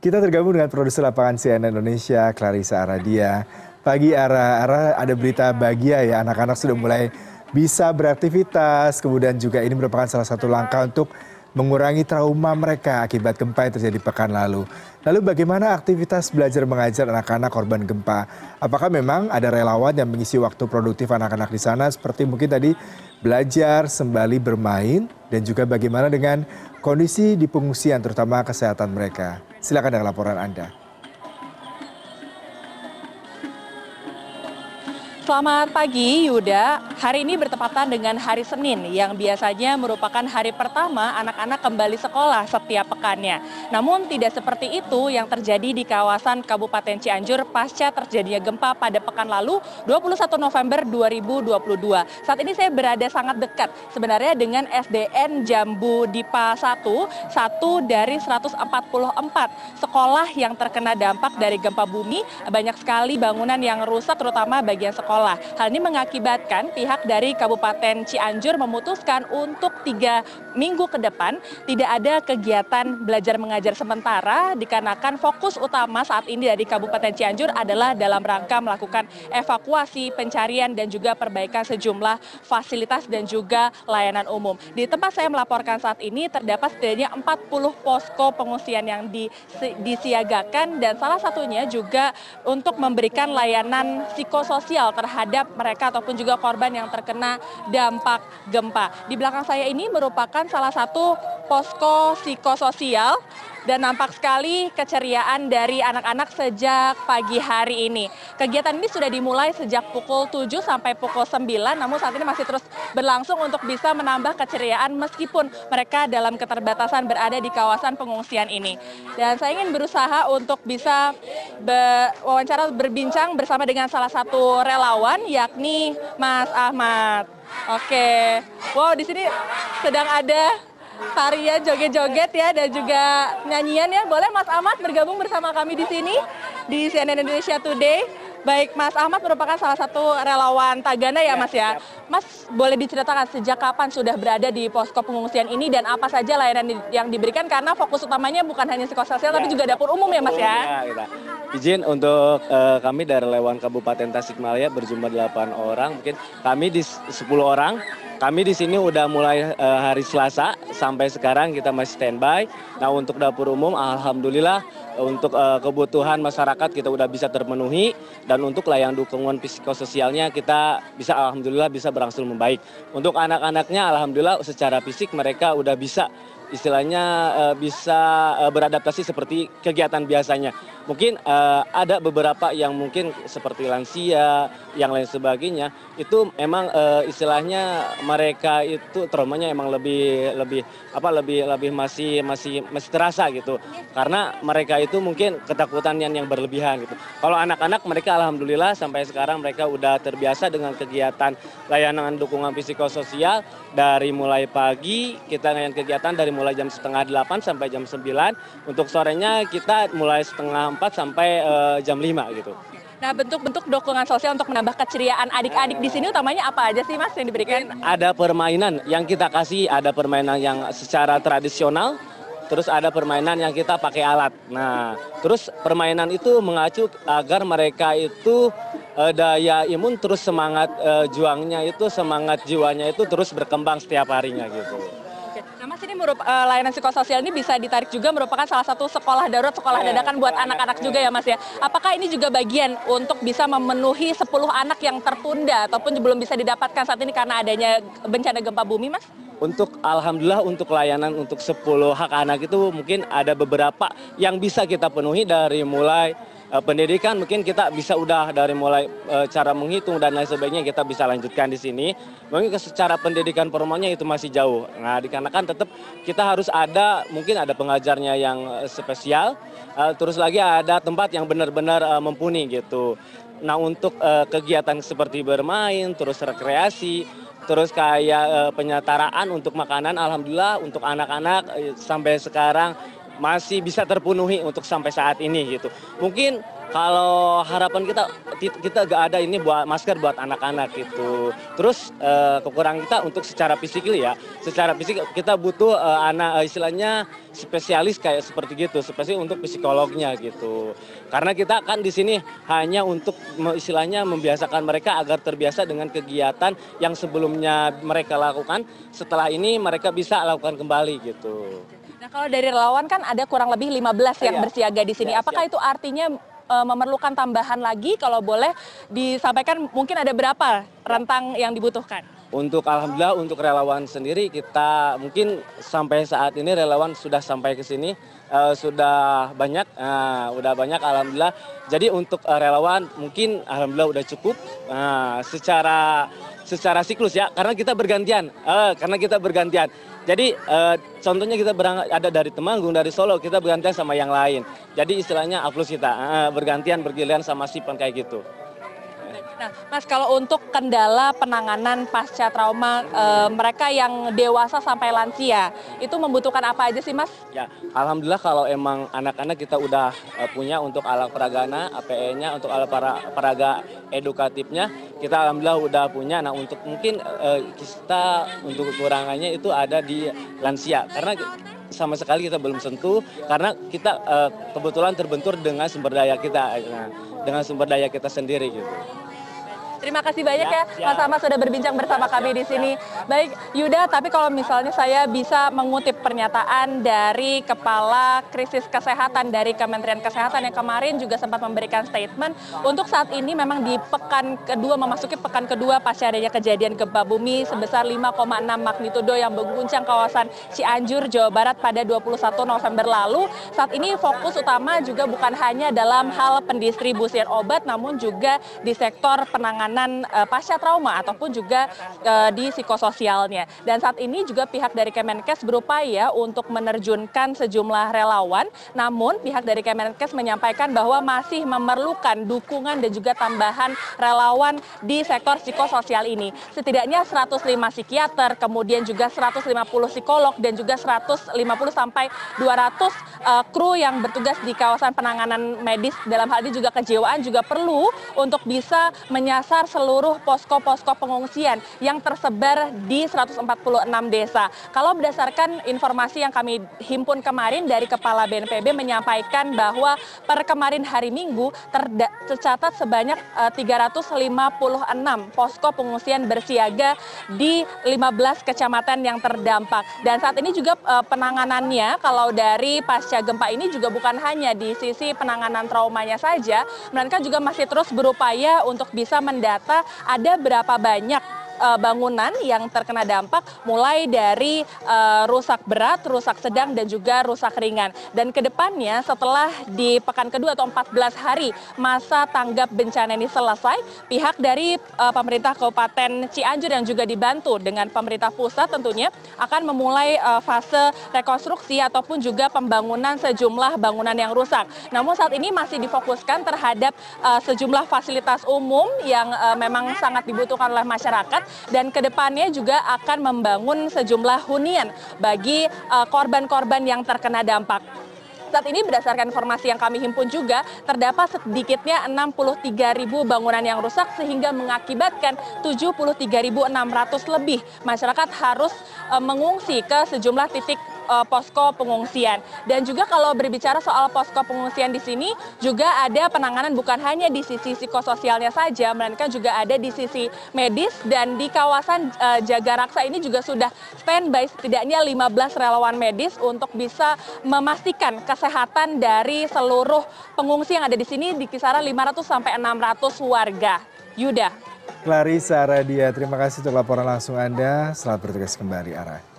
Kita tergabung dengan produser lapangan CNN Indonesia, Clarissa Aradia. Pagi Ara, Ara ada berita bahagia ya, anak-anak sudah mulai bisa beraktivitas, kemudian juga ini merupakan salah satu langkah untuk mengurangi trauma mereka akibat gempa yang terjadi pekan lalu. Lalu bagaimana aktivitas belajar mengajar anak-anak korban gempa? Apakah memang ada relawan yang mengisi waktu produktif anak-anak di sana seperti mungkin tadi belajar, sembali bermain, dan juga bagaimana dengan kondisi di pengungsian terutama kesehatan mereka? Silakan dengan laporan Anda. Selamat pagi Yuda. Hari ini bertepatan dengan hari Senin yang biasanya merupakan hari pertama anak-anak kembali sekolah setiap pekannya. Namun tidak seperti itu yang terjadi di kawasan Kabupaten Cianjur pasca terjadinya gempa pada pekan lalu 21 November 2022. Saat ini saya berada sangat dekat sebenarnya dengan SDN Jambu Dipa 1, satu dari 144 sekolah yang terkena dampak dari gempa bumi. Banyak sekali bangunan yang rusak terutama bagian sekolah sekolah. Hal ini mengakibatkan pihak dari Kabupaten Cianjur memutuskan untuk tiga minggu ke depan tidak ada kegiatan belajar mengajar sementara dikarenakan fokus utama saat ini dari Kabupaten Cianjur adalah dalam rangka melakukan evakuasi, pencarian dan juga perbaikan sejumlah fasilitas dan juga layanan umum. Di tempat saya melaporkan saat ini terdapat setidaknya 40 posko pengungsian yang disiagakan dan salah satunya juga untuk memberikan layanan psikososial terhadap terhadap mereka ataupun juga korban yang terkena dampak gempa. Di belakang saya ini merupakan salah satu posko psikososial dan nampak sekali keceriaan dari anak-anak sejak pagi hari ini. Kegiatan ini sudah dimulai sejak pukul 7 sampai pukul 9, namun saat ini masih terus berlangsung untuk bisa menambah keceriaan meskipun mereka dalam keterbatasan berada di kawasan pengungsian ini. Dan saya ingin berusaha untuk bisa wawancara berbincang bersama dengan salah satu relawan yakni Mas Ahmad. Oke. Wow, di sini sedang ada tarian joget-joget ya dan juga nyanyian ya. Boleh Mas Ahmad bergabung bersama kami di sini di CNN Indonesia Today. Baik, Mas Ahmad merupakan salah satu relawan Tagana ya, ya Mas ya. Mas boleh diceritakan sejak kapan sudah berada di posko pengungsian ini dan apa saja layanan yang diberikan karena fokus utamanya bukan hanya psikososial ya. tapi juga dapur umum ya Mas ya. ya kita. Izin untuk uh, kami dari relawan Kabupaten Tasikmalaya berjumlah 8 orang, mungkin kami di 10 orang kami di sini udah mulai uh, hari Selasa sampai sekarang kita masih standby. Nah untuk dapur umum, alhamdulillah untuk uh, kebutuhan masyarakat kita udah bisa terpenuhi dan untuk layanan dukungan psikososialnya kita bisa alhamdulillah bisa berangsur membaik. Untuk anak-anaknya alhamdulillah secara fisik mereka udah bisa istilahnya uh, bisa uh, beradaptasi seperti kegiatan biasanya. Mungkin uh, ada beberapa yang mungkin seperti lansia, yang lain sebagainya, itu emang uh, istilahnya mereka itu traumanya emang lebih lebih apa lebih lebih masih masih masih terasa gitu. Karena mereka itu mungkin ketakutan yang yang berlebihan gitu. Kalau anak-anak mereka alhamdulillah sampai sekarang mereka udah terbiasa dengan kegiatan layanan dukungan psikososial dari mulai pagi kita dengan kegiatan dari mulai jam setengah delapan sampai jam sembilan untuk sorenya kita mulai setengah empat sampai uh, jam lima gitu. Nah, bentuk-bentuk dukungan sosial untuk menambah keceriaan adik-adik di sini utamanya apa aja sih Mas yang diberikan? Ada permainan yang kita kasih, ada permainan yang secara tradisional, terus ada permainan yang kita pakai alat. Nah, terus permainan itu mengacu agar mereka itu uh, daya imun terus semangat uh, juangnya itu semangat jiwanya itu terus berkembang setiap harinya gitu. Nah Mas ini merupakan uh, layanan psikososial ini bisa ditarik juga merupakan salah satu sekolah darurat, sekolah iya, dadakan buat anak-anak juga ya Mas ya. Apakah ini juga bagian untuk bisa memenuhi 10 anak yang tertunda ataupun belum bisa didapatkan saat ini karena adanya bencana gempa bumi Mas? Untuk alhamdulillah untuk layanan untuk 10 hak anak itu mungkin ada beberapa yang bisa kita penuhi dari mulai Eh, pendidikan mungkin kita bisa udah dari mulai uh, cara menghitung dan lain sebagainya kita bisa lanjutkan di sini. Mungkin secara pendidikan formalnya itu masih jauh. Nah, dikarenakan tetap kita harus ada mungkin ada pengajarnya yang spesial, uh, terus lagi ada tempat yang benar-benar mumpuni gitu. Nah, untuk kegiatan seperti bermain, terus rekreasi, terus kayak penyetaraan untuk makanan alhamdulillah untuk anak-anak sampai sekarang masih bisa terpenuhi untuk sampai saat ini gitu. Mungkin kalau harapan kita kita gak ada ini buat masker buat anak-anak gitu. Terus uh, kekurangan kita untuk secara fisik ya, secara fisik kita butuh uh, anak uh, istilahnya spesialis kayak seperti gitu, spesialis untuk psikolognya gitu. Karena kita kan di sini hanya untuk istilahnya membiasakan mereka agar terbiasa dengan kegiatan yang sebelumnya mereka lakukan. Setelah ini mereka bisa lakukan kembali gitu. Nah kalau dari relawan kan ada kurang lebih 15 yang iya. bersiaga di sini. Ya, Apakah siap. itu artinya memerlukan tambahan lagi kalau boleh disampaikan mungkin ada berapa rentang yang dibutuhkan? Untuk alhamdulillah untuk relawan sendiri kita mungkin sampai saat ini relawan sudah sampai ke sini uh, sudah banyak uh, udah banyak alhamdulillah. Jadi untuk uh, relawan mungkin alhamdulillah udah cukup uh, secara secara siklus ya karena kita bergantian uh, karena kita bergantian. Jadi uh, contohnya kita berangkat ada dari Temanggung, dari Solo, kita bergantian sama yang lain. Jadi istilahnya aflus kita, uh, bergantian bergiliran sama sipan kayak gitu. Nah, Mas kalau untuk kendala penanganan pasca trauma e, mereka yang dewasa sampai lansia, itu membutuhkan apa aja sih Mas? Ya, Alhamdulillah kalau emang anak-anak kita udah e, punya untuk alat peragana, APE-nya, untuk alat para, peraga edukatifnya, kita Alhamdulillah udah punya. Nah untuk mungkin e, kita untuk kekurangannya itu ada di lansia, karena sama sekali kita belum sentuh karena kita uh, kebetulan terbentur dengan sumber daya kita nah, dengan sumber daya kita sendiri gitu. Terima kasih banyak ya, ya Mas Ahmad sudah berbincang bersama kami di sini. Baik, Yuda, tapi kalau misalnya saya bisa mengutip pernyataan dari Kepala Krisis Kesehatan dari Kementerian Kesehatan yang kemarin juga sempat memberikan statement untuk saat ini memang di pekan kedua memasuki pekan kedua pasca adanya kejadian gempa bumi sebesar 5,6 magnitudo yang mengguncang kawasan Cianjur, Jawa Barat pada 21 November lalu. Saat ini fokus utama juga bukan hanya dalam hal pendistribusian obat namun juga di sektor penanganan penanganan uh, pasca trauma ataupun juga uh, di psikososialnya. Dan saat ini juga pihak dari Kemenkes berupaya untuk menerjunkan sejumlah relawan, namun pihak dari Kemenkes menyampaikan bahwa masih memerlukan dukungan dan juga tambahan relawan di sektor psikososial ini. Setidaknya 105 psikiater, kemudian juga 150 psikolog dan juga 150 sampai 200 uh, kru yang bertugas di kawasan penanganan medis dalam hal ini juga kejiwaan juga perlu untuk bisa menyasar seluruh posko-posko pengungsian yang tersebar di 146 desa. Kalau berdasarkan informasi yang kami himpun kemarin dari Kepala BNPB menyampaikan bahwa per kemarin hari Minggu tercatat sebanyak 356 eh, posko pengungsian bersiaga di 15 kecamatan yang terdampak. Dan saat ini juga eh, penanganannya kalau dari pasca gempa ini juga bukan hanya di sisi penanganan traumanya saja, melainkan juga masih terus berupaya untuk bisa mendapatkan data ada berapa banyak bangunan yang terkena dampak mulai dari uh, rusak berat, rusak sedang dan juga rusak ringan. Dan ke depannya setelah di pekan kedua atau 14 hari masa tanggap bencana ini selesai, pihak dari uh, pemerintah Kabupaten Cianjur yang juga dibantu dengan pemerintah pusat tentunya akan memulai fase rekonstruksi ataupun juga pembangunan sejumlah bangunan yang rusak. Namun saat ini masih difokuskan terhadap sejumlah fasilitas umum yang memang sangat dibutuhkan oleh masyarakat dan ke depannya juga akan membangun sejumlah hunian bagi eh, korban-korban yang terkena dampak. Saat ini berdasarkan informasi yang kami himpun juga terdapat sedikitnya 63 ribu bangunan yang rusak sehingga mengakibatkan 73.600 lebih masyarakat harus eh, mengungsi ke sejumlah titik uh, posko pengungsian. Dan juga kalau berbicara soal posko pengungsian di sini juga ada penanganan bukan hanya di sisi psikososialnya saja, melainkan juga ada di sisi medis dan di kawasan uh, Jaga Raksa ini juga sudah standby setidaknya 15 relawan medis untuk bisa memastikan kesehatan dari seluruh pengungsi yang ada di sini di kisaran 500 sampai 600 warga. Yuda. Clarissa Radia, terima kasih untuk laporan langsung Anda. Selamat bertugas kembali, Ara.